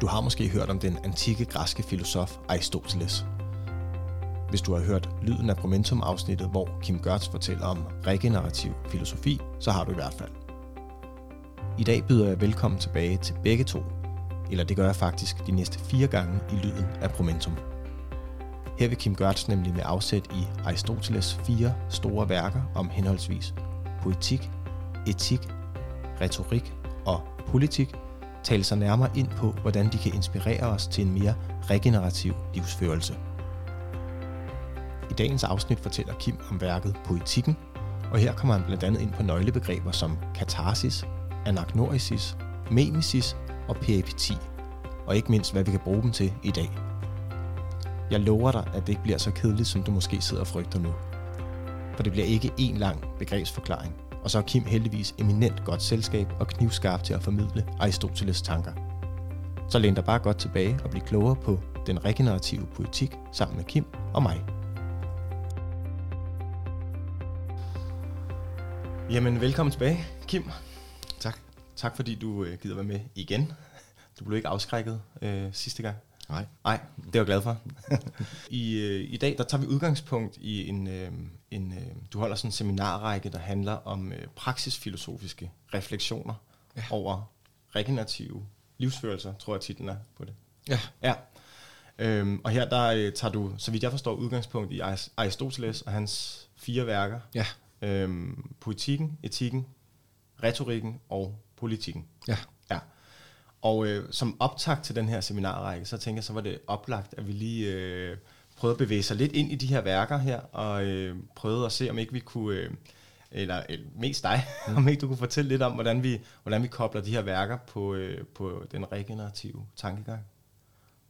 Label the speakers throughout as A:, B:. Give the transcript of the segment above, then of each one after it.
A: Du har måske hørt om den antikke græske filosof Aristoteles. Hvis du har hørt lyden af Momentum-afsnittet, hvor Kim Gertz fortæller om regenerativ filosofi, så har du i hvert fald. I dag byder jeg velkommen tilbage til begge to, eller det gør jeg faktisk de næste fire gange i lyden af Promentum. Her vil Kim Gertz nemlig med afsæt i Aristoteles fire store værker om henholdsvis poetik, etik, retorik og politik – tale sig nærmere ind på, hvordan de kan inspirere os til en mere regenerativ livsførelse. I dagens afsnit fortæller Kim om værket Poetikken, og her kommer han blandt andet ind på nøglebegreber som katarsis, anagnorisis, memesis og peripeti, og ikke mindst, hvad vi kan bruge dem til i dag. Jeg lover dig, at det ikke bliver så kedeligt, som du måske sidder og frygter nu. For det bliver ikke en lang begrebsforklaring, og så er Kim heldigvis eminent godt selskab og knivskarp til at formidle Aristoteles tanker. Så læn dig bare godt tilbage og bliv klogere på den regenerative politik sammen med Kim og mig. Jamen, velkommen tilbage, Kim.
B: Tak.
A: Tak fordi du øh, gider være med igen. Du blev ikke afskrækket øh, sidste gang.
B: Nej.
A: Nej, det er jeg glad for. I, øh, I dag der tager vi udgangspunkt i en, øh, en øh, du holder sådan en seminarrække, der handler om øh, praksisfilosofiske refleksioner ja. over regenerative livsførelser, tror jeg titlen er på det.
B: Ja.
A: Ja. Øhm, og her der øh, tager du, så vidt jeg forstår, udgangspunkt i Aristoteles og hans fire værker.
B: Ja.
A: Øhm, poetikken, etikken, retorikken og politikken.
B: Ja.
A: Ja. Og øh, som optakt til den her seminarrække, så tænker jeg, så var det oplagt, at vi lige øh, prøvede at bevæge sig lidt ind i de her værker her, og øh, prøvede at se, om ikke vi kunne, øh, eller, eller mest dig, mm. om ikke du kunne fortælle lidt om, hvordan vi, hvordan vi kobler de her værker på, øh, på den regenerative tankegang.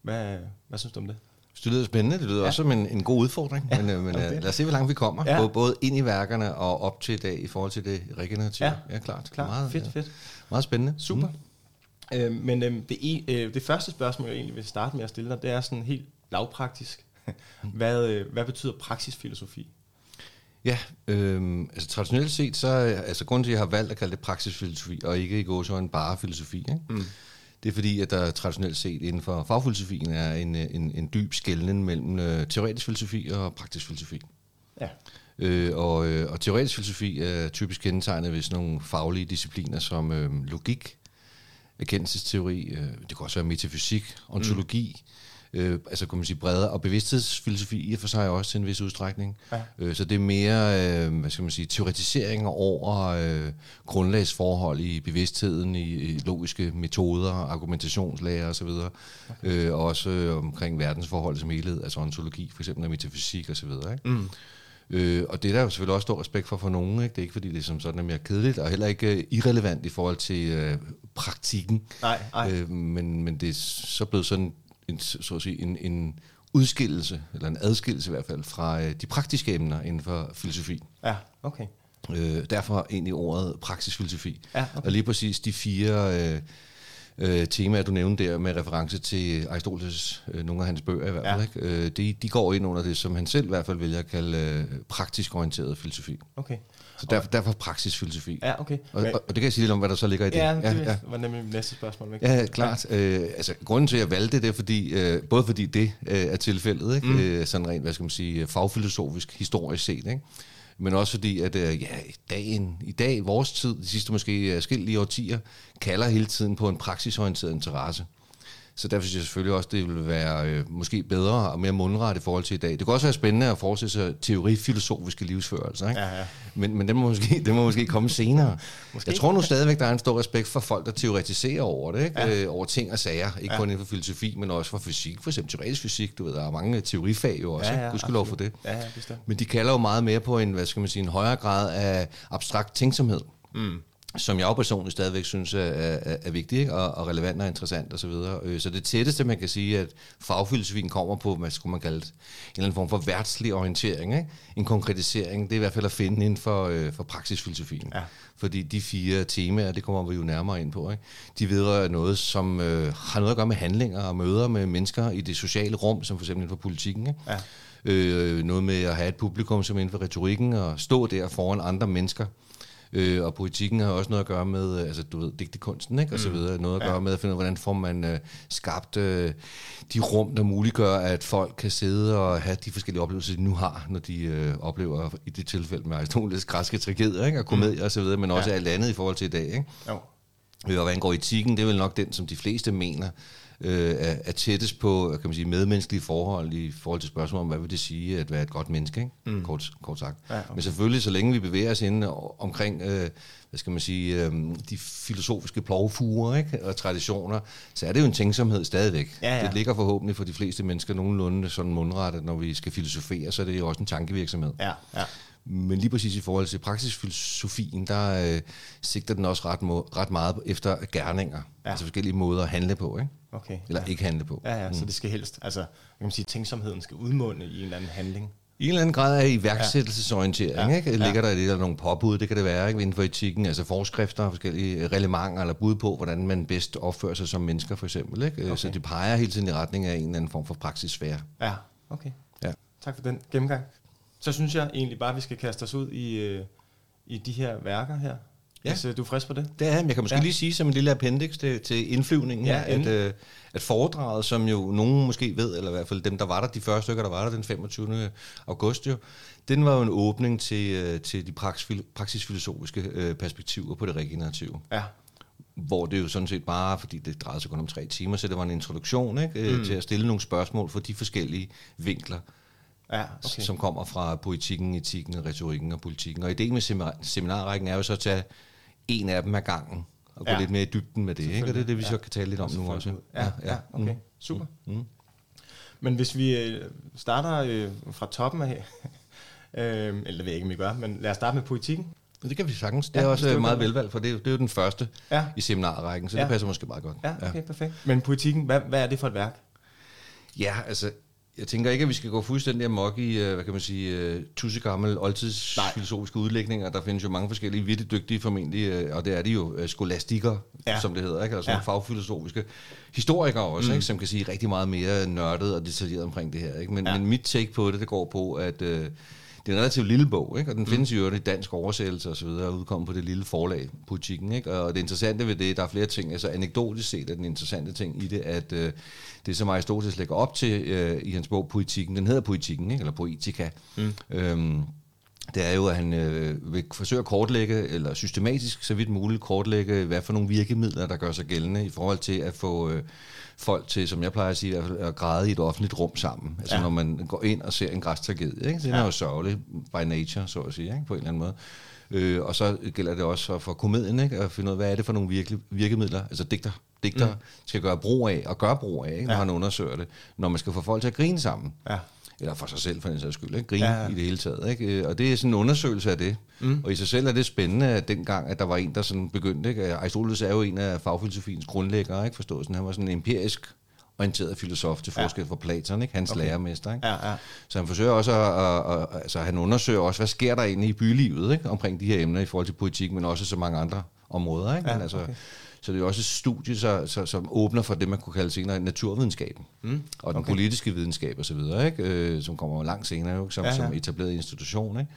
A: Hvad, hvad synes du om det?
B: Det lyder spændende, det lyder ja. også som en, en god udfordring, ja, men, øh, men okay. lad os se, hvor langt vi kommer, ja. både, både ind i værkerne og op til i dag i forhold til det regenerative.
A: Ja,
B: ja klart.
A: klart. Meget, fedt, ja. fedt.
B: Meget spændende.
A: Super. Mm. Øh, men øh, det, e, øh, det første spørgsmål, jeg egentlig vil starte med at stille dig, det er sådan helt lavpraktisk. hvad, øh, hvad betyder praksisfilosofi?
B: Ja, øh, altså traditionelt set, så altså grunden til, at jeg har valgt at kalde det praksisfilosofi, og ikke i en bare filosofi, ikke? Mm. det er fordi, at der traditionelt set inden for fagfilosofien er en, en, en dyb skældning mellem øh, teoretisk filosofi og praktisk filosofi.
A: Ja.
B: Øh, og, øh, og teoretisk filosofi er typisk kendetegnet ved sådan nogle faglige discipliner som øh, logik, erkendelsesteori, øh, det kan også være metafysik, ontologi, mm. øh, altså kan man sige bredere, og bevidsthedsfilosofi i og for sig også til en vis udstrækning. Ja. Øh, så det er mere, øh, hvad skal man sige, teoretiseringer over øh, grundlagsforhold i bevidstheden, i, i logiske metoder, argumentationslærer osv., okay. øh, og også øh, omkring verdensforhold som helhed, altså ontologi for eksempel, og metafysik osv., ikke? Mm. Øh, og det er der jo selvfølgelig også stor respekt for for nogen. Ikke? Det er ikke fordi, det er som sådan er mere kedeligt, og heller ikke uh, irrelevant i forhold til uh, praktikken.
A: Nej, nej.
B: Øh, men, men det er så blevet sådan en, så at sige, en, en udskillelse, eller en adskillelse i hvert fald, fra uh, de praktiske emner inden for filosofi.
A: Ja, okay.
B: Øh, derfor egentlig ordet praksisfilosofi.
A: Ja, okay.
B: Og lige præcis de fire... Uh, øh, temaer, du nævnte der med reference til Aristoteles, øh, nogle af hans bøger i hvert fald, ja. ikke? Øh, de, de går ind under det, som han selv i hvert fald vælger at kalde øh, praktisk orienteret filosofi.
A: Okay.
B: Så derfor, derfor praksisfilosofi.
A: Ja, okay.
B: Og, og, og det kan jeg sige lidt om, hvad der så ligger i det.
A: Ja, det ja, ja. var nemlig næste spørgsmål.
B: Ikke? Ja, klart. Ja. Øh, altså, grunden til, at jeg valgte det, er fordi, øh, både fordi det øh, er tilfældet, ikke? Mm. Øh, sådan rent, hvad skal man sige, fagfilosofisk, historisk set, ikke? Men også fordi, at øh, ja, dagen, i dag, vores tid, de sidste måske øh, skillige årtier, kalder hele tiden på en praksisorienteret interesse. Så derfor synes jeg selvfølgelig også, det vil være øh, måske bedre og mere mundret i forhold til i dag. Det kan også være spændende at forestille sig teorifilosofiske livsførelser. Ikke?
A: Ja, ja.
B: Men, men det, må måske, det må måske komme senere. måske. Jeg tror nu stadigvæk, der er en stor respekt for folk, der teoretiserer over det. Ikke? Ja. Øh, over ting og sager. Ikke ja. kun inden for filosofi, men også for fysik. For eksempel teoretisk fysik. Du ved, der er mange teorifag jo også. Ja, ja, Gudskelov for det.
A: Ja, ja,
B: men de kalder jo meget mere på en, hvad skal man sige, en højere grad af abstrakt tænksomhed. Mm som jeg personligt stadigvæk synes er, er, er vigtig ikke? Og, og relevant og interessant osv. Så, øh, så det tætteste, man kan sige, at fagfilosofien kommer på, hvad skulle man kalde det, en eller anden form for værtslig orientering, ikke? en konkretisering, det er i hvert fald at finde inden for, øh, for praksisfilosofien. Ja. Fordi de fire temaer, det kommer vi jo nærmere ind på, ikke? de vedrører noget, som øh, har noget at gøre med handlinger og møder med mennesker i det sociale rum, som for eksempel inden for politikken. Ikke? Ja. Øh, noget med at have et publikum som inden for retorikken og stå der foran andre mennesker Øh, og politikken har også noget at gøre med, øh, altså du ved, digtekunsten, ikke? Og så videre. Noget at gøre med at finde ud af, hvordan får man øh, skabt øh, de rum, der muliggør, at folk kan sidde og have de forskellige oplevelser, de nu har, når de øh, oplever i det tilfælde med Aristoteles græske tragedier, ikke? Og komedier og så videre, men også
A: Ja.
B: alt andet i forhold til i dag, ikke?
A: Jo.
B: Øh, Og hvad angår etikken, det er vel nok den, som de fleste mener øh, er, er tættest på kan man sige, medmenneskelige forhold i forhold til spørgsmål om, hvad vil det sige at være et godt menneske, ikke? Mm. Kort, kort sagt.
A: Ja, okay.
B: Men selvfølgelig, så længe vi bevæger os inde o- omkring øh, hvad skal man sige, øh, de filosofiske plovfuger ikke? og traditioner, så er det jo en tænksomhed stadigvæk.
A: Ja, ja.
B: Det ligger forhåbentlig for de fleste mennesker nogenlunde sådan mundret, at når vi skal filosofere, så er det jo også en tankevirksomhed.
A: Ja, ja.
B: Men lige præcis i forhold til praksisfilosofien, der øh, sigter den også ret, må, ret meget efter gerninger.
A: Ja.
B: Altså forskellige måder at handle på, ikke?
A: Okay.
B: Eller
A: ja.
B: ikke handle på.
A: Ja, ja, så det skal helst, altså, kan man sige, tænksomheden skal udmunde i en eller anden handling.
B: I en eller anden grad af iværksættelsesorientering,
A: Ja.
B: ikke? Ligger
A: Ja.
B: der i det, eller nogle påbud, det kan det være, ikke? Inden for etikken, altså forskrifter, forskellige relevanter eller bud på, hvordan man bedst opfører sig som mennesker, for eksempel, ikke? Okay. Så det peger hele tiden i retning af en eller anden form for praksissfære.
A: Ja, okay.
B: Ja.
A: Tak for den gennemgang. Så synes jeg egentlig bare, at vi skal kaste os ud i, øh, i de her værker her.
B: Ja.
A: Hvis øh, du er frisk på det.
B: Det er. Jeg kan måske
A: Ja.
B: lige sige som en lille appendix til, til indflyvningen
A: Ja,
B: her, at, øh, at foredraget, som jo nogen måske ved, eller i hvert fald dem, der var der, de første stykker, der var der den 25. august jo, den var jo en åbning til, øh, til de praksisfilosofiske øh, perspektiver på det regenerative.
A: Ja.
B: Hvor det jo sådan set bare, fordi det drejede sig kun om tre timer, så det var en introduktion ikke, mm. til at stille nogle spørgsmål for de forskellige vinkler,
A: Ja,
B: okay. som kommer fra poetikken, etikken, retorikken og politikken. Og ideen med seminar- seminarrækken er jo så at tage en af dem ad gangen, og gå
A: Ja.
B: ja. lidt mere i dybden med det. Ikke? Og det er det, vi
A: Ja.
B: så kan tale lidt om nu
A: Så
B: også.
A: ud. Ja, ja, okay.
B: Mm.
A: Super.
B: Mm.
A: Men hvis vi øh, starter øh, fra toppen af, øh, eller det ved jeg ikke, om vi gør, men lad os starte med politikken.
B: Det kan vi sagtens. Det
A: Ja,
B: er også øh,
A: vil
B: meget
A: det.
B: velvalgt, for det er, det er jo den første
A: Ja,
B: i seminarrækken, så
A: Ja.
B: det passer måske meget godt.
A: ja okay, perfekt. Men politikken, hvad, hvad er det for et værk?
B: Ja, altså, jeg tænker ikke, at vi skal gå fuldstændig amok i, øh, hvad kan man sige, øh, tusse gammel oldtidsfilosofiske udlægninger. Der findes jo mange forskellige, virkelig dygtige formentlig, øh, og det er de jo skolastikere,
A: Ja.
B: som det hedder, ikke? altså
A: Ja.
B: fagfilosofiske historikere også, mm. ikke? som kan sige rigtig meget mere nørdet og detaljeret omkring det her. Ikke? Men,
A: ja.
B: men mit take på det, det går på, at øh, det er en relativt lille bog, ikke? og den mm. findes jo i dansk oversættelse og så videre, og udkommer på det lille forlag, politikken. Ikke? Og det interessante ved det, der er flere ting, altså anekdotisk set er den interessante ting i det, at øh, det som Aristoteles lægger op til øh, i hans bog Poetikken, den hedder Poetikken, ikke? eller Poetica, mm. øhm, det er jo, at han øh, vil forsøge at kortlægge, eller systematisk så vidt muligt kortlægge, hvad for nogle virkemidler, der gør sig gældende i forhold til at få øh, folk til, som jeg plejer at sige, at græde i et offentligt rum sammen. Altså
A: Ja.
B: når man går ind og ser en græstragedie. Ikke? Den
A: Ja.
B: er jo sørgelig by nature, så at sige, ikke? på en eller anden måde. Øh, og så gælder det også for komedien, ikke? at finde ud af, hvad er det for nogle virke, virkemidler, altså digter, digter mm. skal gøre brug af, og gøre brug af, ikke? når
A: ja.
B: han undersøger det, når man skal få folk til at grine sammen.
A: Ja.
B: Eller for sig selv, for den sags skyld. Ikke? Grine
A: Ja,
B: ja,
A: ja.
B: ja. i det hele taget. Ikke? Øh, Og det er sådan en undersøgelse af det. Mm. Og i sig selv er det spændende, at dengang, at der var en, der sådan begyndte. Ikke? Aristoteles er jo en af fagfilosofiens grundlæggere, ikke? forstået sådan. Han var sådan en empirisk orienteret filosof til
A: Ja.
B: forskel fra Platon, ikke? hans
A: okay.
B: lærermester. Ikke?
A: Ja, ja.
B: Så han forsøger også at, at, at, altså han undersøger også, hvad sker der egentlig i bylivet ikke? omkring de her emner i forhold til politik, men også så mange andre områder. Ikke?
A: Ja,
B: men altså,
A: okay.
B: Så det er også et studie, så, så, som åbner for det, man kunne kalde senere naturvidenskaben. Mm, og den
A: okay.
B: politiske videnskab osv., ikke? Øh, som kommer langt senere jo, som,
A: ja.
B: ja. som etableret institution. Ikke?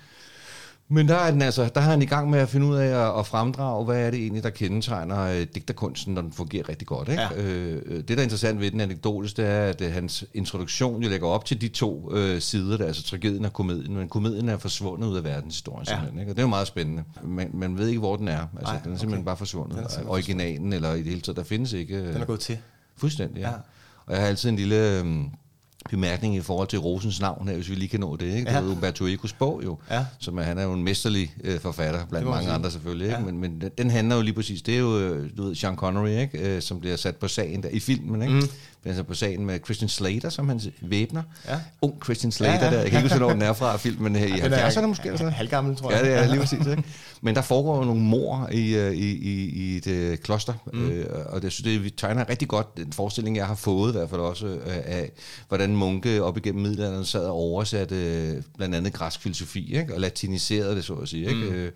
B: Men der er, den altså, der er han i gang med at finde ud af at, at fremdrage, hvad er det egentlig, der kendetegner øh, digterkunsten, når den fungerer rigtig godt. Ikke?
A: Ja.
B: Øh, øh, det, der er interessant ved den anekdotisk, det er, at øh, hans introduktion jo lægger op til de to øh, sider, der, altså tragedien og komedien, men komedien er forsvundet ud af verdenshistorien
A: Ja.
B: simpelthen. Ikke? Og det er jo meget spændende. Man, man ved ikke, hvor den er. Altså,
A: Nej,
B: den er
A: okay.
B: simpelthen bare forsvundet.
A: Den er simpelthen
B: Originalen, eller i det hele taget, der findes ikke... øh,
A: Den er gået til.
B: Fuldstændig, ja.
A: Ja.
B: Og jeg har altid en lille øhm, bemærkning i forhold til Rosens navn her, hvis vi lige kan nå det. Ikke? Det
A: Ja.
B: er jo Umberto Ecos bog jo,
A: Ja.
B: som er, han er jo en mesterlig øh, forfatter, blandt mange
A: sige.
B: andre selvfølgelig. Ikke?
A: Ja.
B: Men, men den, den handler jo lige præcis, det er jo, øh, du ved, Sean Connery, ikke? Øh, som bliver sat på sagen der, i filmen, ikke? Mm. Sat på sagen med Christian Slater, som hans væbner.
A: Ja.
B: Ung Christian Slater
A: Ja, ja.
B: der, jeg kan ikke huske, hvornår den er fra filmen her i
A: Den er
B: 70'erne måske. Sådan.
A: Halvgammel, tror jeg.
B: Ja, det er lige præcis. Ikke? Men der foregår jo nogle mor i, øh, i, i, i et øh, kloster, mm. øh, og det, synes, det tegner rigtig godt den forestilling, jeg har fået i hvert fald også, øh, af hvordan munke op igennem middelalderen sad og oversatte øh, blandt andet græsk filosofi, ikke? og latiniserede det, så at sige. Ikke? Øh,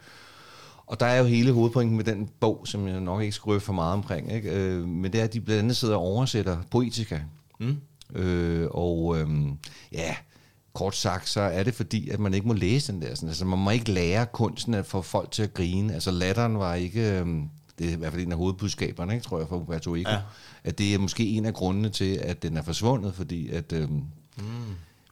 B: og der er jo hele hovedpointen med den bog, som jeg nok ikke skal for meget omkring, ikke? Øh, men det er, at de blandt andet sidder og oversætter poetika. Mm. Øh, og øh, ja, kort sagt, så er det fordi, at man ikke må læse den der. Sådan. Altså, man må ikke lære kunsten at få folk til at grine. Altså, latteren var ikke... Øhm, det er i hvert fald en af hovedbudskaberne, ikke, tror jeg, for Umberto Eco. Ja. At det er måske en af grundene til, at den er forsvundet, fordi at... Øhm, mm.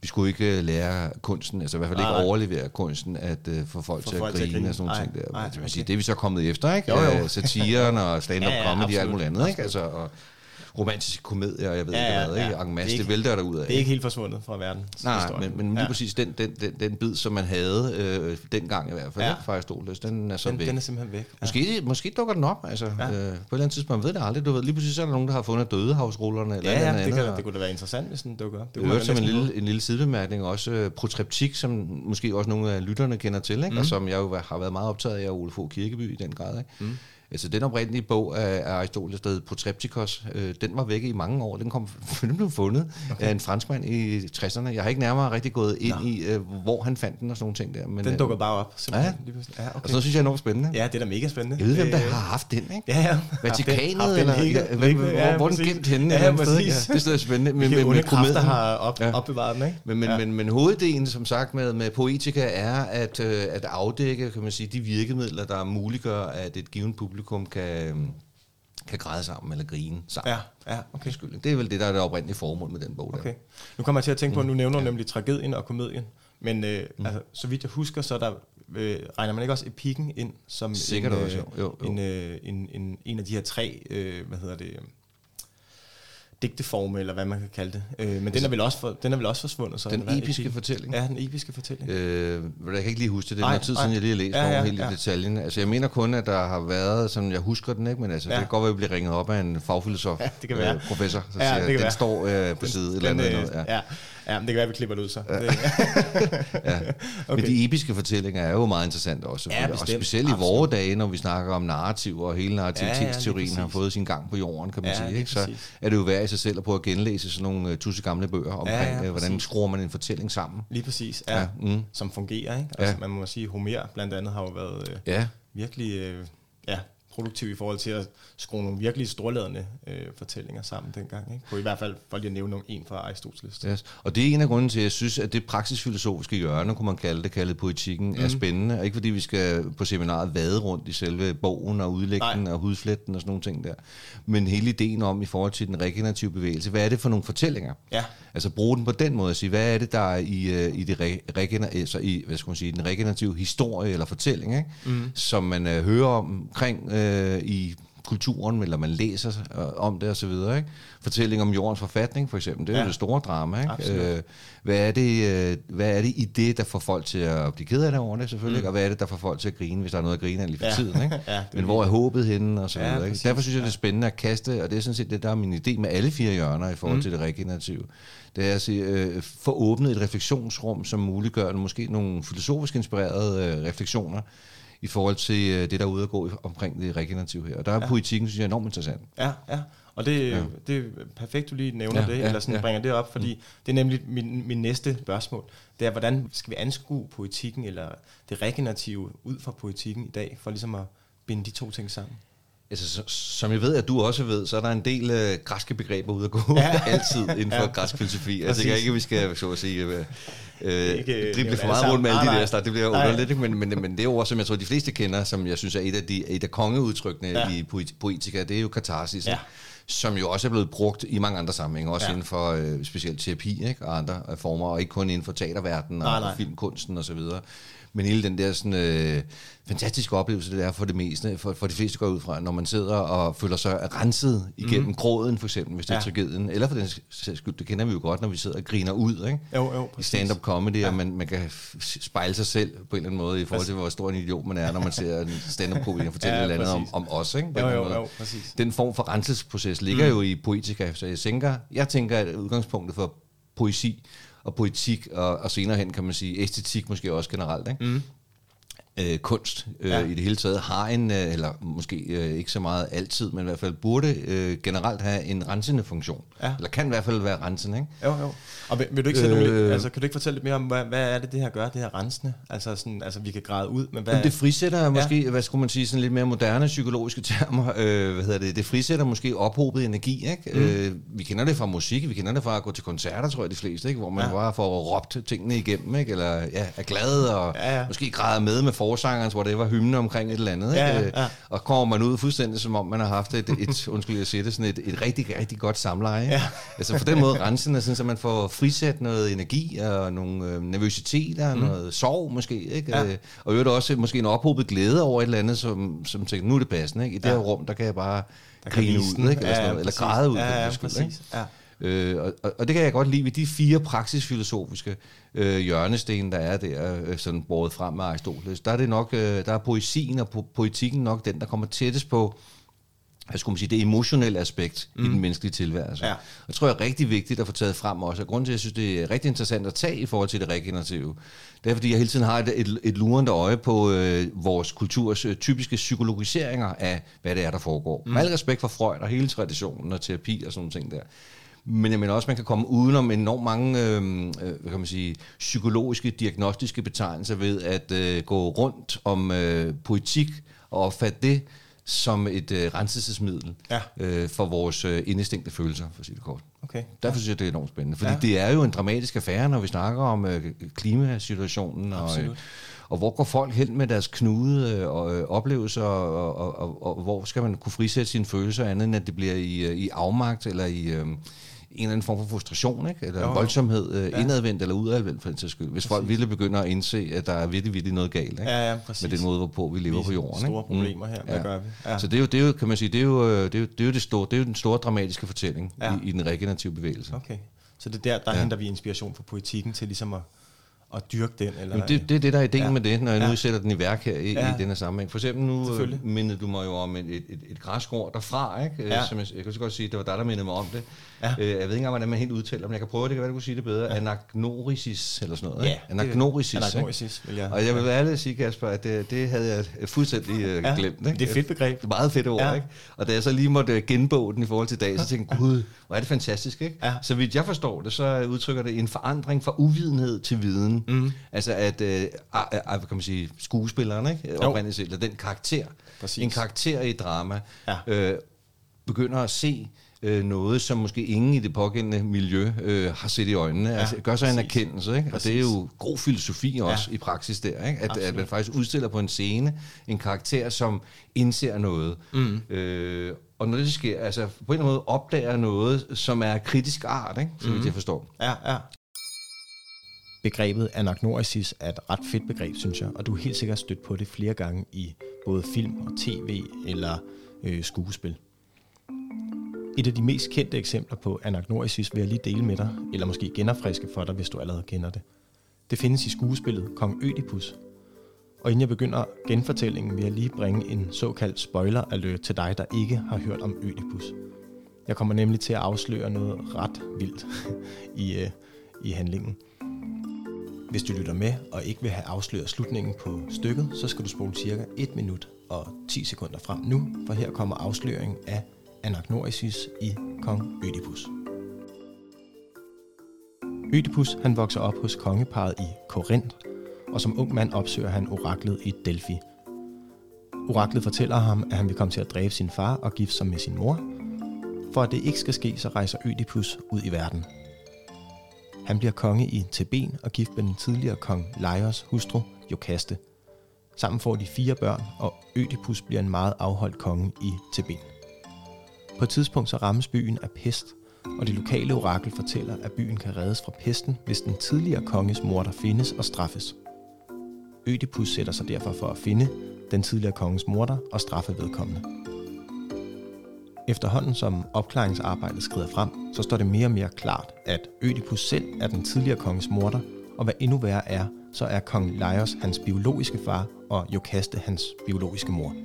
B: Vi skulle ikke øh, lære kunsten, altså i hvert fald ikke nej, overlevere kunsten, at uh, få folk, for til, folk at grine, og sådan nogle ting der. Nej, okay. sige, det er vi så kommet efter, ikke? Jo, jo. Satiren og stand-up ja, ja, comedy og alt muligt andet, ikke? Altså, og, romantiske komedier, og jeg ved ja, ikke hvad, ja, ikke? Masse, det, ikke, det vælter der ud af.
A: Det er ikke helt forsvundet fra verden.
B: Nej, men, men lige ja. præcis den, den, den, den bid, som man havde øh, dengang i hvert fald, ja. fra Aristoteles, den er så
A: den,
B: væk.
A: Den er simpelthen væk. Ja.
B: Måske, måske dukker den op, altså, ja. øh, på et eller andet tidspunkt, man ved det aldrig. Du ved, lige præcis så er der nogen, der har fundet dødehavsrullerne. Eller
A: ja,
B: ja,
A: det,
B: andet,
A: kan, det kunne da være interessant, hvis den dukker op.
B: Det, det som en lille, en lille sidebemærkning, også øh, protreptik, som måske også nogle af lytterne kender til, ikke? Mm. og som jeg jo har været meget optaget af, Ole Fogh Kirkeby i den grad. Ikke? Mm. Altså den oprindelige bog af, af Aristoteles, der hed Protreptikos, øh, den var væk i mange år. Den, kom, den blev fundet okay. af en franskmand i 60'erne. Jeg har ikke nærmere rigtig gået ind Nå. i, øh, hvor han fandt den og sådan nogle ting der.
A: Men, den dukker øh, bare op.
B: Simpelthen. Ja, ja okay. og sådan synes jeg er enormt spændende.
A: Ja, det er da mega spændende.
B: Jeg ved, hvem der øh, har haft den, ikke?
A: Ja, ja.
B: Vatikanet, eller ja, hvor, ja, hvor den gemt henne?
A: Ja, ja, præcis.
B: Ja, det er spændende.
A: Men, men, med kræfter har op, ja. opbevaret den, ikke?
B: Men, men, ja. men, men hoveddelen, som sagt, med, med poetika er at, øh, at afdække, kan man sige, de virkemidler, der muliggør, at et givet publikum kan kan græde sammen eller grine sammen.
A: Ja, ja, okay.
B: Det er vel det, der er det oprindelige formål med den bog der.
A: Okay. Nu kommer jeg til at tænke på, at nu nævner ja. nemlig tragedien og komedien. Men øh, mm. altså, så vidt jeg husker, så der, øh, regner man ikke også epikken ind som
B: Sikkert
A: en,
B: også, jo. Jo, jo.
A: En, øh, en, en, en af de her tre, øh, hvad hedder det, digteforme, eller hvad man kan kalde det. Øh, men altså, den, er vel også for, den er vel også forsvundet? Så,
B: den episke fortælling?
A: Ja, den episke fortælling.
B: Øh, jeg kan ikke lige huske det. Det er noget tid siden, jeg lige har læst ja, ja, hele ja. detaljen. Altså, jeg mener kun, at der har været, som jeg husker den, ikke? men altså, ja. det kan godt være, at vi bliver ringet op af en fagfilosof, ja, det kan være. Øh, professor, så ja, siger, det kan den være. står øh, på side eller andet.
A: Øh, ja. ja. Ja, men det kan være, at vi klipper det ud så. Ja.
B: ja. okay. Men de episke fortællinger er jo meget interessante også. Ja, og specielt i vores dage, når vi snakker om narrativ, og hele narrativitetsteorien ja, ja, har fået sin gang på jorden, kan man ja, sige. Ikke? Så er det jo værd i sig selv at prøve at genlæse sådan nogle uh, tusse gamle bøger omkring, ja, ja, øh, hvordan skruer man en fortælling sammen.
A: Lige præcis, ja. ja. Mm. Som fungerer. Ikke? Altså, ja. Man må sige, Homer blandt andet har jo været uh, ja. virkelig... Uh, ja, produktiv i forhold til at skrue nogle virkelig storladende øh, fortællinger sammen dengang. Ikke? På i hvert fald for lige at nævne en fra Aristoteles.
B: Yes. Og det er en af grunden til, at jeg synes, at det praksisfilosofiske hjørne, kunne man kalde det, kaldet poetikken, mm. er mhm. spændende. Og ikke fordi vi skal på seminaret vade rundt i selve bogen og udlægningen og hudfletten og sådan nogle ting der. Men hele ideen om i forhold til den regenerative bevægelse, hvad er det for nogle fortællinger?
A: Ja.
B: Altså bruge den på den måde at sige, hvad er det, der er i, uh, i, det re- regener- altså i hvad skal man sige, den regenerative historie eller fortælling, ikke? Mm. som man uh, hører omkring uh, øh, i kulturen, eller man læser øh, om det osv. Ikke? Fortælling om jordens forfatning, for eksempel, det er ja. det store drama. Ikke? Øh, hvad, er det, øh, hvad er det i det, der får folk til at blive ked af det over det, selvfølgelig, mm. og hvad er det, der får folk til at grine, hvis der er noget at grine af lige for ja. tiden. Ikke? ja, Men hvor er håbet henne, og så videre. Ja, ikke? Derfor synes jeg, det er spændende at kaste, og det er sådan set det, der er min idé med alle fire hjørner i forhold mm. til det regenerative. Det er at sige, øh, få åbnet et refleksionsrum, som muliggør måske nogle filosofisk inspirerede øh, refleksioner, i forhold til øh, det, der er ude at gå omkring det regenerative her. Og der er ja. politikken, synes jeg, enormt interessant.
A: Ja, ja. Og det, ja. det er perfekt, du lige nævner ja, det, ja, eller sådan ja. bringer det op, fordi mm. det er nemlig min, min næste spørgsmål. Det er, hvordan skal vi anskue politikken, eller det regenerative ud fra politikken i dag, for ligesom at binde de to ting sammen?
B: Altså, som jeg ved, at du også ved, så er der en del øh, græske begreber ude at gå ja. altid inden for ja. græsk filosofi. Jeg tænker ikke, at vi skal så at sige, øh, øh, drible for meget rundt med alle de der start. Det bliver underligt, men, men, men det ord, som jeg tror, de fleste kender, som jeg synes er et af, de, et af kongeudtrykkene ja. i poetika, det er jo katarsis. Ja som jo også er blevet brugt i mange andre sammenhænge, også ja. inden for øh, specielt terapi ikke? og andre former, og ikke kun inden for teaterverdenen og, og filmkunsten osv. Men hele den der sådan, øh, fantastiske oplevelse, det er for det meste, for, for de fleste går ud fra, når man sidder og føler sig renset igennem mm. gråden, for eksempel, hvis det ja. er tragedien, eller for den sags skyld, det kender vi jo godt, når vi sidder og griner ud, ikke?
A: Jo, jo,
B: I stand-up comedy, ja. og man, man kan spejle sig selv på en eller anden måde, i forhold til, hvor stor en idiot man er, når man ser en stand-up comedy og fortæller ja, et eller andet om, om os, ikke?
A: Jo, jo, jo, præcis.
B: Den form for renselsesproces ligger mm. jo i poetika, så jeg tænker, jeg tænker, at udgangspunktet for poesi og politik, og, og senere hen kan man sige æstetik måske også generelt, ikke? Mm øh, kunst øh, ja. i det hele taget har en, øh, eller måske øh, ikke så meget altid, men i hvert fald burde øh, generelt have en rensende funktion. Ja. Eller kan i hvert fald være rensende, ikke?
A: Jo, jo. Og vil, vil du ikke øh, nogle, altså, kan du ikke fortælle lidt mere om, hvad, hvad er det, det her gør, det her rensende? Altså, sådan, altså vi kan græde ud, men hvad...
B: Jamen, det frisætter måske, ja. hvad skulle man sige, sådan lidt mere moderne psykologiske termer, øh, hvad hedder det, det frisætter måske ophobet energi, ikke? Mm. Øh, vi kender det fra musik, vi kender det fra at gå til koncerter, tror jeg, de fleste, ikke? Hvor man ja. bare får råbt tingene igennem, ikke? Eller ja, er glad og ja, ja. måske græder med med forsangerens, hvor det var hymne omkring et eller andet, ikke? Ja, ja. Og kommer man ud fuldstændig, som om man har haft et, et undskyld jeg siger det, sådan et, et rigtig, rigtig godt samleje. Ja. Altså på den måde rensende, sådan, så man får frisat noget energi og nogle øh, nervøsiteter, mm. noget sorg måske, ikke? Ja. Øh, og øvrigt også måske en ophobet glæde over et eller andet, som, som tænker, nu er det passende, ikke? I det ja. her rum, der kan jeg bare grine ud, ikke? Eller, ja, ja, eller græde ud. Ja, ja, præcis. Ikke? Ja. Øh, og, og det kan jeg godt lide ved de fire praksisfilosofiske øh, hjørnesten, der er der, øh, sådan båret frem med Aristoteles. Der er det nok, øh, der er poesien og po- poetikken nok den, der kommer tættest på hvad skulle man sige, det emotionelle aspekt mm. i den menneskelige tilværelse. Ja. Og det tror jeg er rigtig vigtigt at få taget frem også. Og grunden til, at jeg synes, det er rigtig interessant at tage i forhold til det regenerative, det er, fordi jeg hele tiden har et, et, et lurende øje på øh, vores kulturs øh, typiske psykologiseringer af, hvad det er, der foregår. Mm. Med al respekt for Freud og hele traditionen og terapi og sådan nogle ting der. Men jeg mener også, at man kan komme udenom enormt mange øhm, øh, hvad kan man sige, psykologiske, diagnostiske betegnelser ved at øh, gå rundt om øh, poetik og opfatte det som et øh, renselsesmiddel ja. øh, for vores øh, indestængte følelser, for at sige det kort. Okay. Derfor synes jeg, det er enormt spændende. Fordi ja. det er jo en dramatisk affære, når vi snakker om øh, klimasituationen. Og, øh, og hvor går folk hen med deres knude øh, og øh, oplevelser, og, og, og, og hvor skal man kunne frisætte sine følelser, andet end at det bliver i, øh, i afmagt eller i... Øh, en eller anden form for frustration, ikke? eller jo, voldsomhed, øh, ja. indadvendt eller udadvendt for den sags skyld. Hvis præcis. folk ville begynde at indse, at der er virkelig, virkelig noget galt ikke?
A: Ja, ja, præcis.
B: med den måde, hvorpå vi lever vi på jorden.
A: Store ikke? problemer her, hvad ja. gør vi?
B: Ja. Så det er, jo, det er jo, kan man sige, det er jo, øh, det er jo, det er jo, det store, det er jo den store dramatiske fortælling ja. i, i den regenerative bevægelse.
A: Okay. Så det er der, der ja. henter vi inspiration for poetikken til ligesom at at dyrke den? Eller,
B: Jamen det, det er det, der er ideen ja. med det, når jeg ja. nu sætter den i værk her i, ja. i denne sammenhæng. For eksempel nu øh, mindede du mig jo om et, et, et græskår derfra, ikke? Ja. Som jeg, jeg kan så godt sige, det var dig, der mindede mig om det. Ja. Øh, jeg ved ikke engang, hvordan man helt udtaler, men jeg kan prøve det, kan være, du kunne sige det bedre. Ja. Anagnorisis eller sådan noget.
A: Ja,
B: Anagnorisis.
A: Anagnorisis,
B: vil jeg. Og jeg vil ærligt sige, Kasper, at det, det havde jeg fuldstændig uh, ja. glemt. Ikke?
A: Det er et fedt begreb.
B: Det er meget fedt ord, ja. ikke? Og da jeg så lige måtte genboge den i forhold til dag, så tænkte jeg, gud, hvor er det fantastisk, ikke? Ja. Så vidt jeg forstår det, så udtrykker det en forandring fra uvidenhed til viden. Mm. Altså at, øh, hvad kan man sige, skuespilleren, ikke? Oprindeligt eller den karakter, Præcis. en karakter i drama, ja. øh, begynder at se øh, noget, som måske ingen i det pågældende miljø øh, har set i øjnene. Ja, altså, gør sig præcis. en erkendelse, ikke? og det er jo god filosofi også ja. i praksis der, ikke? At, at man faktisk udstiller på en scene en karakter, som indser noget. Mm. Øh, og når det sker, altså på en eller anden måde opdager noget, som er kritisk art, ikke? så mm. jeg forstår.
A: Ja, ja. Begrebet anagnorisis er et ret fedt begreb, synes jeg, og du er helt sikkert stødt på det flere gange i både film og tv eller øh, skuespil. Et af de mest kendte eksempler på anagnorisis vil jeg lige dele med dig, eller måske genopfriske for dig, hvis du allerede kender det. Det findes i skuespillet Kong Ødipus. Og inden jeg begynder genfortællingen, vil jeg lige bringe en såkaldt spoiler alert til dig, der ikke har hørt om Ødipus. Jeg kommer nemlig til at afsløre noget ret vildt i, øh, i handlingen. Hvis du lytter med og ikke vil have afsløret slutningen på stykket, så skal du spole cirka 1 minut og 10 sekunder frem nu, for her kommer afsløringen af Anagnorisis i kong Ødipus. Ødipus han vokser op hos kongeparet i Korinth, og som ung mand opsøger han oraklet i Delphi. Oraklet fortæller ham, at han vil komme til at dræbe sin far og gifte sig med sin mor. For at det ikke skal ske, så rejser Ødipus ud i verden. Han bliver konge i Theben og gift med den tidligere kong Laios hustru, Jokaste. Sammen får de fire børn, og Ødipus bliver en meget afholdt konge i Theben. På et tidspunkt så rammes byen af pest, og det lokale orakel fortæller, at byen kan reddes fra pesten, hvis den tidligere konges mor der findes og straffes. Ødipus sætter sig derfor for at finde den tidligere konges morder og straffe vedkommende. Efterhånden som opklaringsarbejdet skrider frem, så står det mere og mere klart, at Ødipus selv er den tidligere konges morder, og hvad endnu værre er, så er kong Laios hans biologiske far og Jokaste hans biologiske mor.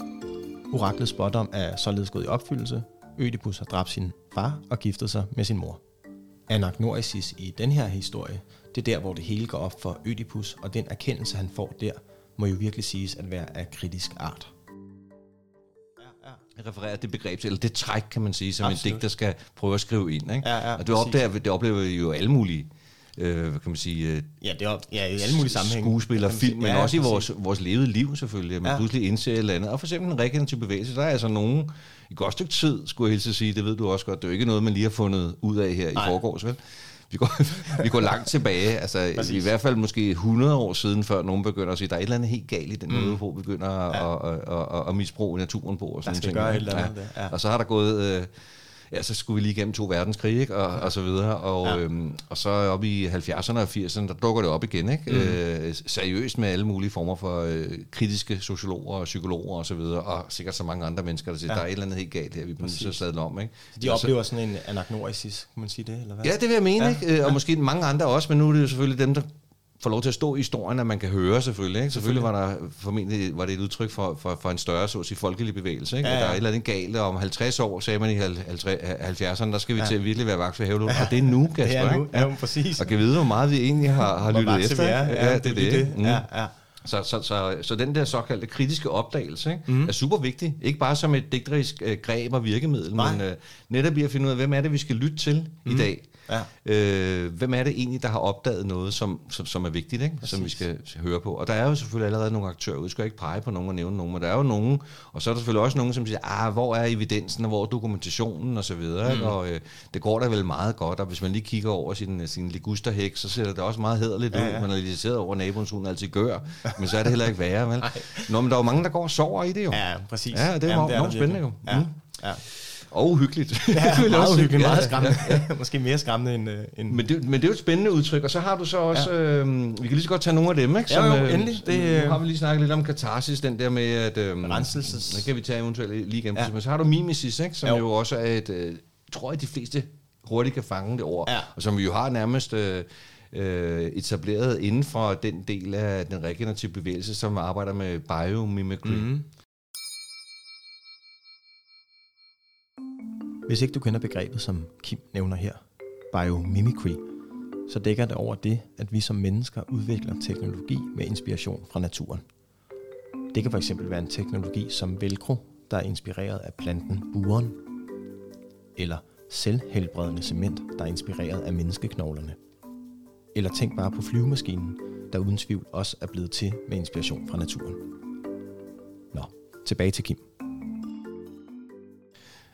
A: Oraklets spådom er således gået i opfyldelse, Ødipus har dræbt sin far og giftet sig med sin mor. Anagnorisis i den her historie, det er der, hvor det hele går op for Ødipus, og den erkendelse, han får der, må jo virkelig siges at være af kritisk art.
B: Refererer det begreb til, eller det træk, kan man sige, som
A: Absolut.
B: en digter skal prøve at skrive ind. Ikke?
A: Ja, ja,
B: og det, opdager, det oplever jo alle mulige øh, kan man sige, øh,
A: Ja, det er ja, i alle mulige sammenhænge.
B: skuespiller,
A: kan man sige.
B: film, men
A: Ja,
B: også i vores, vores levede liv selvfølgelig, at man
A: Ja.
B: pludselig indser et eller andet. Og for eksempel en regenerativ bevægelse, der er altså nogen, i godt stykke tid, skulle jeg hilse at sige, det ved du også godt, det er jo ikke noget, man lige har fundet ud af her
A: Nej.
B: i forgårs, vel? Vi går, vi går langt tilbage, altså
A: Præcis.
B: i hvert fald måske 100 år siden, før nogen begynder at sige, der er et eller andet helt galt i den måde, hvor vi begynder at,
A: Ja.
B: at, at, at, at misbruge naturen på. Og sådan
A: skal
B: ting,
A: gøre et eller andet der, ja.
B: Og så har der gået... Øh, Ja, så skulle vi lige igennem to verdenskrige, ikke? Og, og så videre. Og,
A: Ja.
B: ja. øhm, og så op i 70'erne og 80'erne, der dukker det op igen, ikke? Mm. Øh, seriøst med alle mulige former for øh, kritiske sociologer og psykologer og så videre, og sikkert så mange andre mennesker, der siger,
A: Ja.
B: ja. der er et eller andet helt galt her, vi bliver nødt til at
A: Præcis.
B: sadle om, ikke?
A: Så de
B: Og så-
A: oplever sådan en anagnorisis, kan man sige det, eller hvad?
B: Ja, det vil jeg mene,
A: Ja,
B: ja. ikke? Øh, Og måske mange andre også, men nu er det jo selvfølgelig dem, der får lov til at stå i historien, at man kan høre selvfølgelig. Ikke? Selvfølgelig var der formentlig var det et udtryk for, for, for en større så at sige, folkelig bevægelse. Ikke?
A: Ja,
B: Ja,
A: ja.
B: ja. Der er et eller andet galt, og om 50 år, sagde man i hal- 50 70'erne, der skal vi
A: Ja.
B: ja. til at virkelig være vagt for hævlund. Og det er nu, Kasper.
A: det er nu. Ja, præcis.
B: Og kan vide, hvor meget vi egentlig har, har lyttet efter.
A: er.
B: ikke?
A: Ja,
B: det er det. ikke? Mm.
A: Ja, ja.
B: Så, så, så, så den der såkaldte kritiske opdagelse ikke, mm. er super vigtig. Ikke bare som et digterisk øh, greb og virkemiddel,
A: Nej.
B: men øh, netop i at finde ud af, hvem er det, vi skal lytte til mm. i dag.
A: Ja.
B: Øh, hvem er det egentlig, der har opdaget noget, som, som, som er vigtigt, ikke? som vi skal høre på? Og der er jo selvfølgelig allerede nogle aktører, vi skal ikke pege på nogen og nævne nogen, men der er jo nogen, og så er der selvfølgelig også nogen, som siger, ah, hvor er evidensen, og hvor er dokumentationen, og så videre. Mm. Og øh, det går da vel meget godt, og hvis man lige kigger over sin, sin ligusterhæk, så ser det også meget hederligt
A: Ja,
B: ud.
A: ja.
B: Man er irriteret over, naboens hund altid gør, men så er det heller ikke værre, vel? Nå, men der er jo mange, der går og sover i det jo.
A: Ja, præcis.
B: Ja, det er
A: Jamen,
B: jo
A: der
B: spændende jo. Mm.
A: Ja, ja.
B: Og uhyggeligt.
A: Ja, meget uhyggeligt,
B: Ja,
A: meget
B: ja,
A: skræmmende. Måske mere skræmmende end... øh, end
B: Men det, men det er jo et spændende udtryk, og så har du så også, ja. øh, vi kan lige så godt tage nogle af dem, ikke?
A: Ja, jo,
B: øh,
A: endelig. Det, øh,
B: nu har vi lige snakket lidt om katarsis, den der med, at... Øh,
A: Renselses.
B: Det kan vi tage eventuelt lige igen.
A: Ja.
B: Ja. Men så har du mimesis, ikke? Som
A: Jo.
B: jo, også er et, øh, tror jeg, de fleste hurtigt kan fange det ord,
A: Ja.
B: og som vi jo har nærmest... Øh, øh, etableret inden for den del af den regenerative bevægelse, som arbejder med biomimicry. Mm.
A: Hvis ikke du kender begrebet, som Kim nævner her, biomimicry, så dækker det over det, at vi som mennesker udvikler teknologi med inspiration fra naturen. Det kan fx være en teknologi som velcro, der er inspireret af planten buren, eller selvhelbredende cement, der er inspireret af menneskeknoglerne. Eller tænk bare på flyvemaskinen, der uden tvivl også er blevet til med inspiration fra naturen. Nå, tilbage til Kim.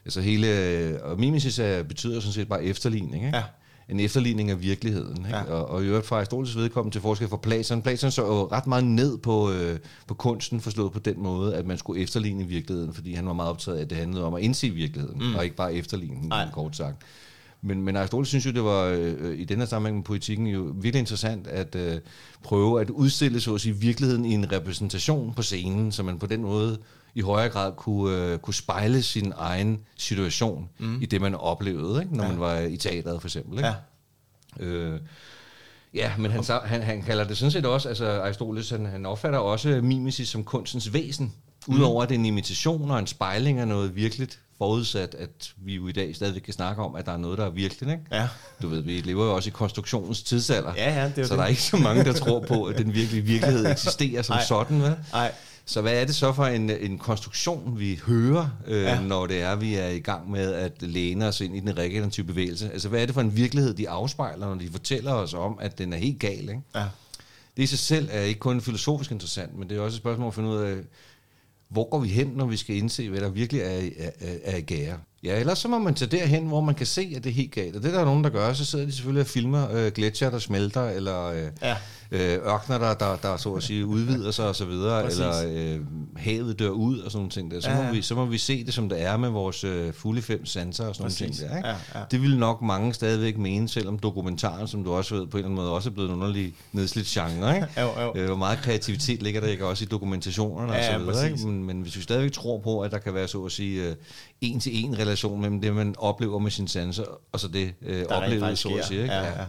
B: Altså hele, og mimesis er, betyder sådan set bare efterligning, ikke?
A: Ja.
B: En efterligning af virkeligheden, ikke?
A: Ja.
B: Og, og i øvrigt fra Aristoteles vedkommende til forskel fra Platon. Platon så jo ret meget ned på, øh, på kunsten, forstået på den måde, at man skulle efterligne virkeligheden, fordi han var meget optaget af, at det handlede om at indse virkeligheden, mm. og ikke bare efterligne den, kort sagt. Men, men Aristoteles synes jo, det var øh, i den her sammenhæng med politikken jo virkelig interessant at øh, prøve at udstille så at sige, virkeligheden i en repræsentation på scenen, så man på den måde i højere grad kunne, øh, kunne spejle sin egen situation mm. i det, man oplevede, ikke? når
A: Ja.
B: man var i teateret for eksempel. Ikke?
A: Ja.
B: Øh, ja, men han, han, han kalder det sådan set også, altså Aristoteles, han, han opfatter også mimesis som kunstens væsen, udover at det er en imitation og en spejling af noget virkeligt, forudsat, at vi jo i dag stadigvæk kan snakke om, at der er noget, der er virkeligt. Ikke?
A: Ja.
B: Du ved, vi lever jo også i konstruktionens tidsalder,
A: Ja, ja, det er
B: så
A: det.
B: der er ikke så mange, der tror på, at den virkelige virkelighed eksisterer som
A: Nej.
B: sådan. Vel?
A: Nej,
B: Så hvad er det så for en, en konstruktion, vi hører, øh,
A: Ja.
B: når det er, vi er i gang med at læne os ind i den regenerative bevægelse? Altså hvad er det for en virkelighed, de afspejler, når de fortæller os om, at den er helt gal? Ikke?
A: ja.
B: Det i sig selv er ikke kun filosofisk interessant, men det er også et spørgsmål at finde ud af, hvor går vi hen, når vi skal indse, hvad der virkelig er, er, er, er i gære? Ja, ellers så må man tage derhen, hvor man kan se, at det er helt galt. Og det er der nogen, der gør, så sidder de selvfølgelig og filmer øh, gletsjer, der smelter, eller øh,
A: Ja.
B: øh, ørkner, der, der, der så at sige udvider sig og så videre,
A: Præcis.
B: eller øh, havet dør ud og sådan nogle ting der. Så,
A: Ja,
B: må vi, så må vi se det, som det er med vores øh, fulde fem sanser og sådan nogle
A: Præcis.
B: ting der. Ikke?
A: Ja, ja.
B: Det vil nok mange stadigvæk mene, selvom dokumentaren, som du også ved, på en eller anden måde også er blevet en underlig nedslidt genre. Ikke?
A: Jo, jo.
B: Øh, hvor meget kreativitet ligger der ikke også i dokumentationerne
A: Ja,
B: og så videre. Ikke? Men, men hvis vi stadigvæk tror på, at der kan være så at sige øh, en-til-en relation mellem det, man oplever med sine sanser, og så det øh,
A: faktisk
B: så at sige. Ikke?
A: Ja, ja.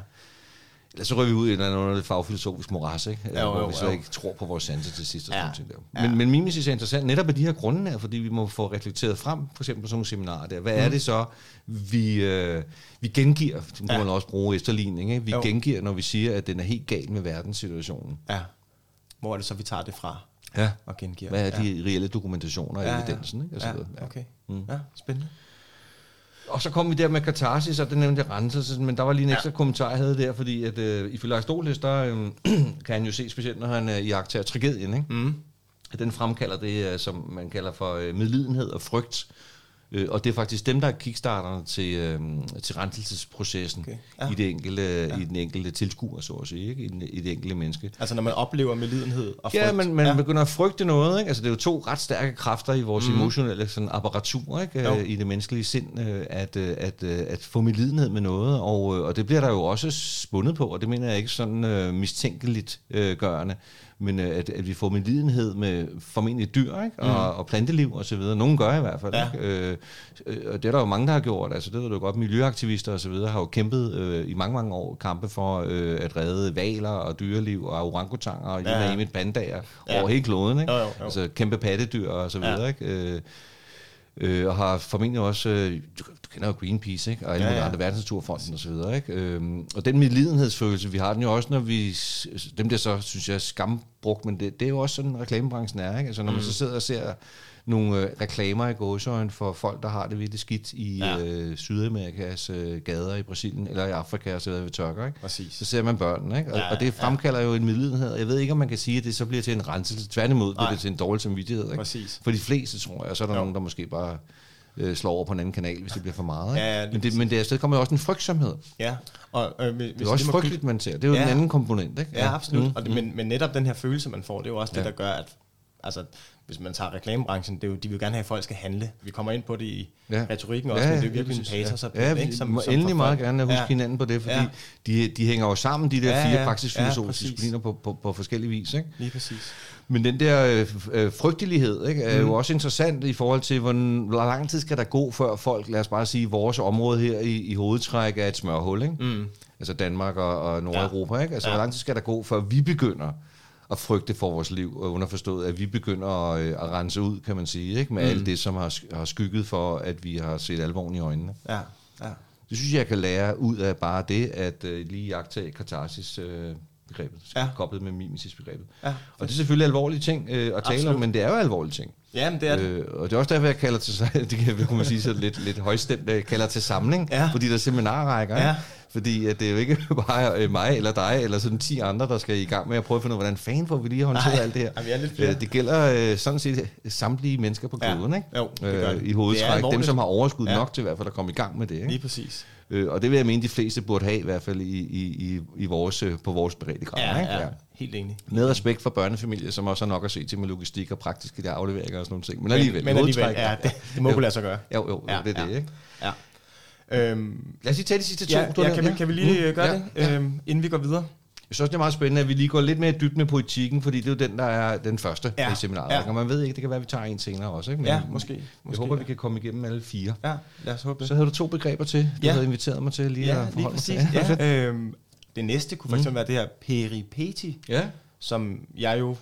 B: Ellers så rører vi ud i en eller anden fagfilosofisk moras, ikke?
A: Jo,
B: hvor
A: jo,
B: vi så
A: jo.
B: ikke tror på vores sanser til sidst. Og
A: Ja.
B: sådan ting der.
A: Ja.
B: Men, men mimesis er interessant netop af de her grunde her, fordi vi må få reflekteret frem, for eksempel på sådan nogle seminarer der. Hvad
A: Mm.
B: er det så, vi, øh, vi gengiver, det må
A: Ja.
B: man også bruge efterligning, ikke? vi
A: Jo.
B: gengiver, når vi siger, at den er helt gal med verdenssituationen.
A: ja. hvor er det så, vi tager det fra
B: Ja.
A: og gengiver?
B: Hvad er
A: ja.
B: de reelle dokumentationer og
A: Ja, ja.
B: evidensen? Ikke? Og, så
A: Ja,
B: videre. ja.
A: okay.
B: Mm.
A: Ja, spændende.
B: og så kom vi der med katarsis, og det nævnte renselse, men der var lige en ekstra ja. kommentar, jeg havde der, fordi at, øh, ifølge Aristoteles, der øh, kan han jo se specielt, når han øh, iagtager tragedien, ikke?
A: Mm.
B: at den fremkalder det, øh, som man kalder for øh, medlidenhed og frygt. Øh, Og det er faktisk dem, der er kickstarterne til, øh, til renselsesprocessen
A: Okay. Ja.
B: i, det enkelte, ja. i den enkelte tilskuer, så at sige, ikke? I, den, i det enkelte menneske.
A: Altså når man oplever medlidenhed og frygt.
B: Ja, man, man ja. begynder at frygte noget. Ikke? Altså, det er jo to ret stærke kræfter i vores mm. emotionelle sådan, apparatur ikke?
A: Jo.
B: Øh, i det menneskelige sind, øh, at, øh, at, øh, at få medlidenhed med noget. Og, og det bliver der jo også spundet på, og det mener jeg ikke sådan øh, mistænkeligt øh, gørende. Men øh, at, at vi får medlidenhed med formentlig dyr ikke? Og, mm. og planteliv og så videre. Nogen gør i hvert fald.
A: Ja.
B: Ikke? Øh, øh, og det er der jo mange, der har gjort. Altså, det ved du godt. Miljøaktivister og så videre har jo kæmpet øh, i mange, mange år kampe for øh, at redde valer og dyreliv og orangutanger og
A: Ja, ja.
B: ja. pandaer
A: Ja.
B: ja. over hele kloden. Ikke?
A: Jo, jo, jo.
B: Altså kæmpe pattedyr og så videre.
A: Ja.
B: Ikke? Øh, øh, og har formentlig også, øh, du, du kender jo Greenpeace, ikke? og alle
A: Ja,
B: ja, andre verdensnaturfonden og så videre. Ikke? Øhm, og den medlidenhedsfølelse, vi har den jo også, når vi, dem der så, synes jeg, er skambrugt, men det, det er jo også sådan, reklamebranchen er. Ikke? Altså når man
A: Mm.
B: så sidder og ser nogle øh, reklamer i gåsøjen for folk, der har det virkelig skidt i
A: Ja.
B: ja. øh, Sydamerikas øh, gader i Brasilien, eller i Afrika og så videre ved tørker, ikke?
A: Præcis.
B: så ser man børnene, ikke? Og,
A: Ja,
B: ja, og det
A: ja.
B: fremkalder jo en medlidenhed. Jeg ved ikke, om man kan sige, at det så bliver til en renselse. Tværtimod bliver det til en dårlig samvittighed. Ikke?
A: Præcis.
B: For de fleste, tror jeg. Så er der
A: Jo.
B: nogen, der måske bare øh, slår over på en anden kanal, hvis det bliver for meget. Ikke?
A: Ja, ja,
B: men, det, men det kommer jo også en frygtsomhed.
A: Ja, og øh, hvis,
B: Det er også frygteligt, man ser. Det er jo
A: Ja.
B: ja. den anden komponent. Ikke?
A: Ja, absolut. Mm,
B: Mm,
A: og det, men, men netop den her følelse, man får, det er jo også det,
B: Ja.
A: der gør, at altså, hvis man tager reklamebranchen, det er jo, de vil jo gerne have, at folk skal handle. Vi kommer ind på det i
B: Ja.
A: retorikken også, men det er virkelig en
B: præcis.
A: patos
B: ja. ja,
A: det,
B: vi
A: ikke?
B: må endelig
A: for
B: meget gerne huske
A: Ja.
B: hinanden på det, fordi
A: Ja.
B: ja. de, de hænger jo sammen, de der
A: Ja,
B: fire
A: ja. Ja,
B: praksisfilosofiske
A: præcis.
B: discipliner på, på, på forskellige vis. Ikke?
A: Lige præcis.
B: Men den der øh, øh, frygtelighed ikke, er mm. jo også interessant i forhold til, hvor, hvor lang tid skal der gå, før folk, lad os bare sige, vores område her i, i hovedtræk er et smørhul. Ikke?
A: Mm.
B: Altså Danmark og, og Nordeuropa. Ikke? Altså,
A: Ja.
B: ja. hvor lang tid skal der gå, før vi begynder at frygte for vores liv, og underforstået, at vi begynder at, øh, at rense ud, kan man sige, ikke? med
A: Mm.
B: alt det, som har, har skygget for, at vi har set alvoren i øjnene.
A: Ja, ja.
B: Det synes jeg, jeg kan lære ud af bare det, at øh, lige jagtage katarsis øh, begrebet,
A: Ja.
B: koblet med mimesis begrebet.
A: ja.
B: Og det er selvfølgelig alvorlige ting øh, at tale
A: Absolut.
B: om, men det er jo alvorlige ting.
A: Ja, men det er det.
B: Øh, og det er også derfor, jeg kalder til, det kan kunne man sige så lidt, lidt højstemt, jeg kalder til samling,
A: Ja.
B: fordi der er seminarrækker.
A: Ja.
B: Ja. Fordi at det er jo ikke bare øh, mig eller dig, eller sådan 10 andre, der skal i gang med at prøve at finde ud af, hvordan fanden får vi lige håndteret alt det her.
A: Jamen, vi er lidt flere.
B: Øh, det gælder øh, sådan set samtlige mennesker på
A: Ja.
B: kloden, ikke?
A: Jo, det gør det.
B: I
A: Det
B: hovedtræk. Dem,
A: alvorligt.
B: som har overskud
A: Ja.
B: ja. nok til i hvert fald at komme i gang med det. Ikke?
A: Lige præcis.
B: Og det vil jeg mene, de fleste burde have i hvert fald i, i, i, i vores, på vores beredte grad.
A: Ja,
B: ikke?
A: ja. Helt enig.
B: Med respekt for børnefamilier, som også har nok at se til med logistik og praktiske der afleveringer og sådan nogle ting. Men alligevel,
A: men, men alligevel ja, det, det må kunne lade sig gøre.
B: Jo, jo,
A: Ja,
B: jo det er
A: ja.
B: det, ikke?
A: Ja. Øhm,
B: Lad os lige tage de sidste to.
A: ja, ja, kan, vi, kan vi lige
B: Mm,
A: gøre
B: ja,
A: det,
B: Ja.
A: øhm, inden vi går videre?
B: Jeg synes også, det er meget spændende, at vi lige går lidt mere i dybden med politikken, fordi det er jo den, der er den første
A: Ja,
B: i seminaret.
A: ja.
B: Og man ved ikke, det kan være, at vi tager en senere også. Ikke? Men
A: Ja, måske.
B: Jeg
A: måske
B: håber,
A: ja.
B: vi kan komme igennem alle fire.
A: Ja, lad os håbe det.
B: Så havde du to begreber til, du
A: Ja.
B: havde inviteret mig til lige
A: ja,
B: at
A: lige
B: forholde mig
A: præcis.
B: til.
A: Ja. øhm, det næste kunne for
B: Mm.
A: være det her peripeti,
B: ja.
A: som jeg jo,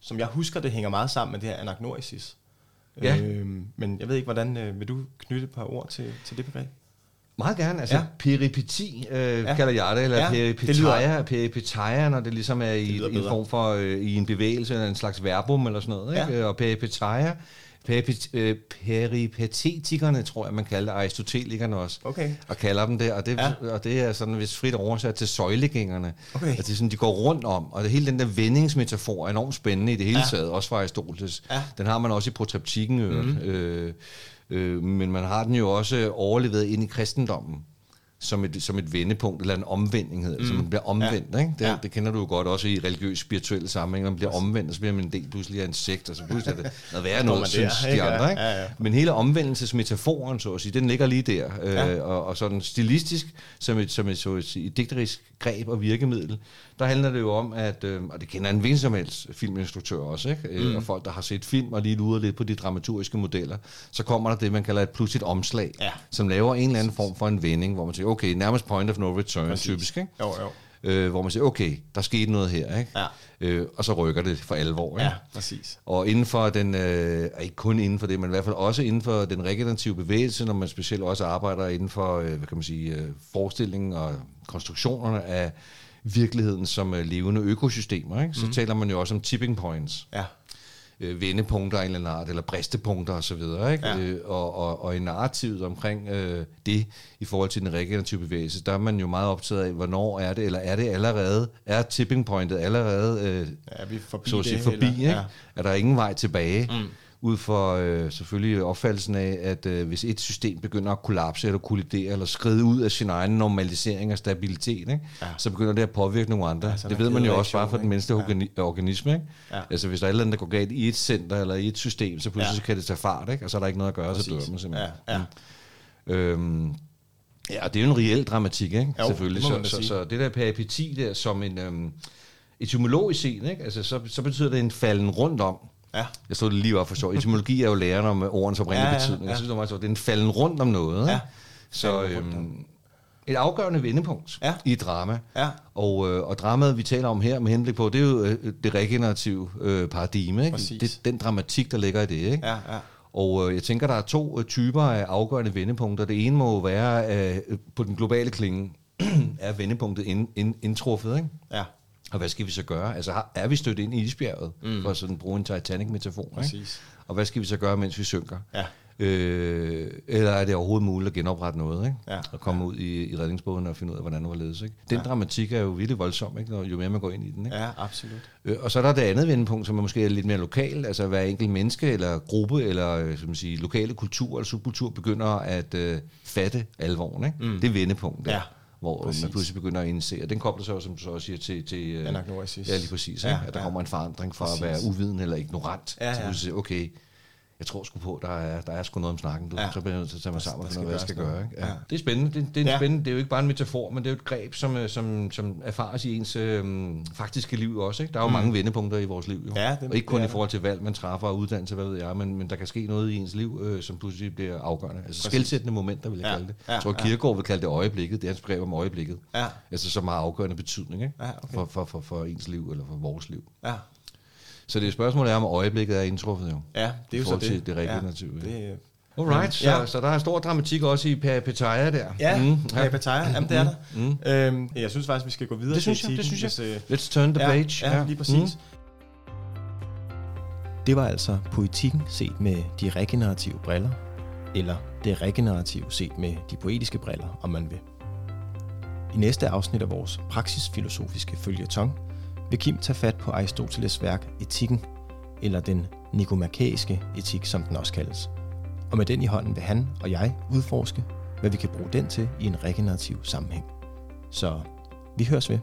A: som jeg husker, det hænger meget sammen med det her anagnorisis.
B: Ja.
A: Øhm, men jeg ved ikke, hvordan øh, vil du knytte et par ord til, til det begreb?
B: Meget gerne. Altså
A: Ja.
B: peripeti øh,
A: Ja.
B: kalder jeg det, eller
A: Ja,
B: ja.
A: det
B: peripeteia,
A: lyder-
B: peripeteia, når det ligesom er
A: Det
B: i, en form for øh, i en bevægelse, eller en slags verbum eller sådan noget. Ikke?
A: Ja.
B: Og peripeteia, peripet, øh, peripatetikerne, tror jeg, man kalder aristotelikerne også.
A: Okay.
B: og kalder dem det, og det,
A: Ja.
B: og det er sådan, hvis frit oversat til søjlegængerne.
A: Okay.
B: Altså, det er sådan, de går rundt om, og det hele den der vendingsmetafor er enormt spændende i det hele
A: Ja.
B: taget, også fra Aristoteles.
A: Ja.
B: Den har man også i protreptikken. Mm-hmm. øh, øh, men man har den jo også overlevet ind i kristendommen som et, som et vendepunkt, eller en omvending hedder det, mm. så man bliver omvendt. Ja. Ikke? Det,
A: Ja.
B: ja. det kender du jo godt også i religiøs spirituelle sammenhæng, man bliver omvendt, og så bliver man en del pludselig af en sekt, og så pludselig er det noget værre noget,
A: man
B: synes
A: der,
B: de andre. Ikke?
A: Ja, ja.
B: Men hele omvendelsesmetaforen, så at sige, den ligger lige der.
A: Ja.
B: Øh, og, og sådan stilistisk, som et, som et, så at sige, digterisk greb og virkemiddel, der handler det jo om, at, øh, og det kender en hvilken som helst filminstruktør også, ikke? Mm. og folk, der har set film og lige luret lidt på de dramaturgiske modeller, så kommer der det, man kalder et pludseligt omslag,
A: Ja.
B: som laver en eller anden form for en vending, hvor man siger, okay, nærmest point of no return,
A: Præcis.
B: typisk, ikke?
A: Jo, jo.
B: Øh, hvor man siger, okay, der skete noget her, ikke?
A: Ja.
B: Øh, og så rykker det for alvor. Ikke?
A: Ja, præcis.
B: Og inden for den, øh, ikke kun inden for det, men i hvert fald også inden for den regenerative bevægelse, når man specielt også arbejder inden for, øh, hvad kan man sige, øh, forestillingen og konstruktionerne af virkeligheden som øh, levende økosystemer. Ikke? Så mm. taler man jo også om tipping points.
A: Ja.
B: Øh, vendepunkter af en eller anden art, eller bristepunkter osv. Ikke?
A: Ja.
B: Øh, og, og, og i narrativet omkring øh, det, i forhold til den regenerative bevægelse, der er man jo meget optaget af, hvornår er det, eller er det allerede, er tipping pointet allerede øh,
A: Er vi forbi
B: så at sige
A: det?
B: forbi,
A: eller?
B: ikke?
A: Ja.
B: Er der ingen vej tilbage? Mm. Ud for øh, selvfølgelig opfattelsen af, at øh, hvis et system begynder at kollapse, eller kollidere, eller skride ud af sin egen normalisering og stabilitet, ikke?
A: Ja.
B: så begynder det at påvirke nogle andre.
A: Så er
B: det ved man jo også bare fra den mindste
A: Ja.
B: organi- organisme. Ikke?
A: Ja.
B: Altså hvis der er et eller andet, der går galt i et center, eller i et system, så pludselig
A: Ja.
B: så kan det tage fart, ikke? og så er der ikke noget at gøre, så
A: Præcis.
B: dør man simpelthen.
A: Ja, ja.
B: Øhm, ja, og det er jo en reel dramatik, ikke?
A: Jo,
B: selvfølgelig.
A: det
B: Så, så,
A: sige.
B: så det der peripeti der, som en øhm, etymologisk set, ikke? Altså, så, så betyder det en falden rundt om.
A: Ja.
B: Jeg stod det lige op for sjov. Etymologi er jo læren om øh, ordens oprindelige
A: Ja,
B: ja, betydning.
A: ja.
B: Jeg synes, det var meget sjovt. Det er en falden rundt om noget.
A: Ja.
B: Så øhm, et afgørende vendepunkt
A: Ja.
B: i drama.
A: Ja.
B: Og, øh, og dramaet, vi taler om her med henblik på, det er jo øh, det regenerative øh, paradigme. Ikke?
A: Præcis.
B: Det, den dramatik, der ligger i det. Ikke?
A: Ja, ja.
B: Og øh, jeg tænker, der er to øh, typer af afgørende vendepunkter. Det ene må være øh, på den globale klinge, er vendepunktet ind, ind, indtruffet. Ikke?
A: Ja,
B: Og hvad skal vi så gøre? Altså har, er vi stødt ind i isbjerget, mm. for at sådan bruge en Titanic-metafor? Ikke?
A: præcis.
B: Og hvad skal vi så gøre, mens vi synker?
A: Ja.
B: Øh, eller er det overhovedet muligt at genoprette noget, ikke?
A: Ja.
B: Og komme ud i, i redningsbåden og finde ud af, hvordan det var ledes, ikke? Den ja. dramatik er jo virkelig voldsom, ikke? Når, jo mere man går ind i den, ikke?
A: Ja, absolut.
B: Øh, og så er der det andet vendepunkt, som er måske lidt mere lokalt, altså hver enkelt menneske eller gruppe, eller øh, som man sige, lokale kultur eller subkultur begynder at øh, fatte alvoren, ikke? Mm. Det er vendepunkt der.
A: Ja,
B: hvor
A: præcis.
B: man pludselig begynder at indse, og den kobler sig jo, som du så også siger, til, til øh. Ja, lige præcis.
A: Ja,
B: Ja, at der
A: ja.
B: kommer en forandring fra
A: Præcis.
B: at være uviden eller ignorant,
A: Ja,
B: til
A: ja.
B: pludselig, okay, jeg tror sgu på, der er, der er sgu noget om snakken, du.
A: Ja.
B: Så bliver jeg nødt til at tage mig sammen og finde ud af, hvad jeg
A: skal gøres
B: gøre.
A: noget.
B: Ikke? Ja.
A: Ja.
B: Det er spændende, det, det er
A: Ja.
B: spændende, det er jo ikke bare en metafor, men det er jo et greb, som, øh, som, som erfares i ens øh, faktiske liv også. Ikke? Der er jo mm. mange vendepunkter i vores liv, jo.
A: Ja, det-
B: og ikke kun
A: det
B: i forhold til valg, man træffer og uddannelse, hvad ved jeg, men, men der kan ske noget i ens liv, øh, som pludselig bliver afgørende. Altså skældsættende momenter, vil jeg
A: Ja.
B: kalde det.
A: Ja,
B: Jeg tror. Kierkegaard vil kalde det øjeblikket, det er hans brev om øjeblikket.
A: Ja,
B: Altså som har afgørende betydning ikke?
A: Ja, okay.
B: for, for, for, for ens liv, eller for vores liv.
A: ja.
B: Så det spørgsmålet er, om øjeblikket er indtruffet jo.
A: Ja, det er jo så det.
B: til det regenerative,
A: Ja,
B: ja.
A: det,
B: Alright, så,
A: Ja.
B: ja. så der er stor dramatik også i Peripetaya der.
A: ja,
B: Mm,
A: mm, ja. Pattaya, jamen det er der.
B: Mm.
A: Øhm, jeg synes faktisk, vi skal gå videre
B: Det synes
A: til
B: jeg, det synes jeg.
A: hvis, øh,
B: Let's turn the
A: ja,
B: page.
A: Ja, lige præcis. Mm. Det var altså poetikken set med de regenerative briller, eller det regenerative set med de poetiske briller, om man vil. I næste afsnit af vores praksisfilosofiske følgetong vil Kim tage fat på Aristoteles værk Etikken, eller den nikomakæiske etik, som den også kaldes. Og med den i hånden vil han og jeg udforske, hvad vi kan bruge den til i en regenerativ sammenhæng. Så vi høres ved.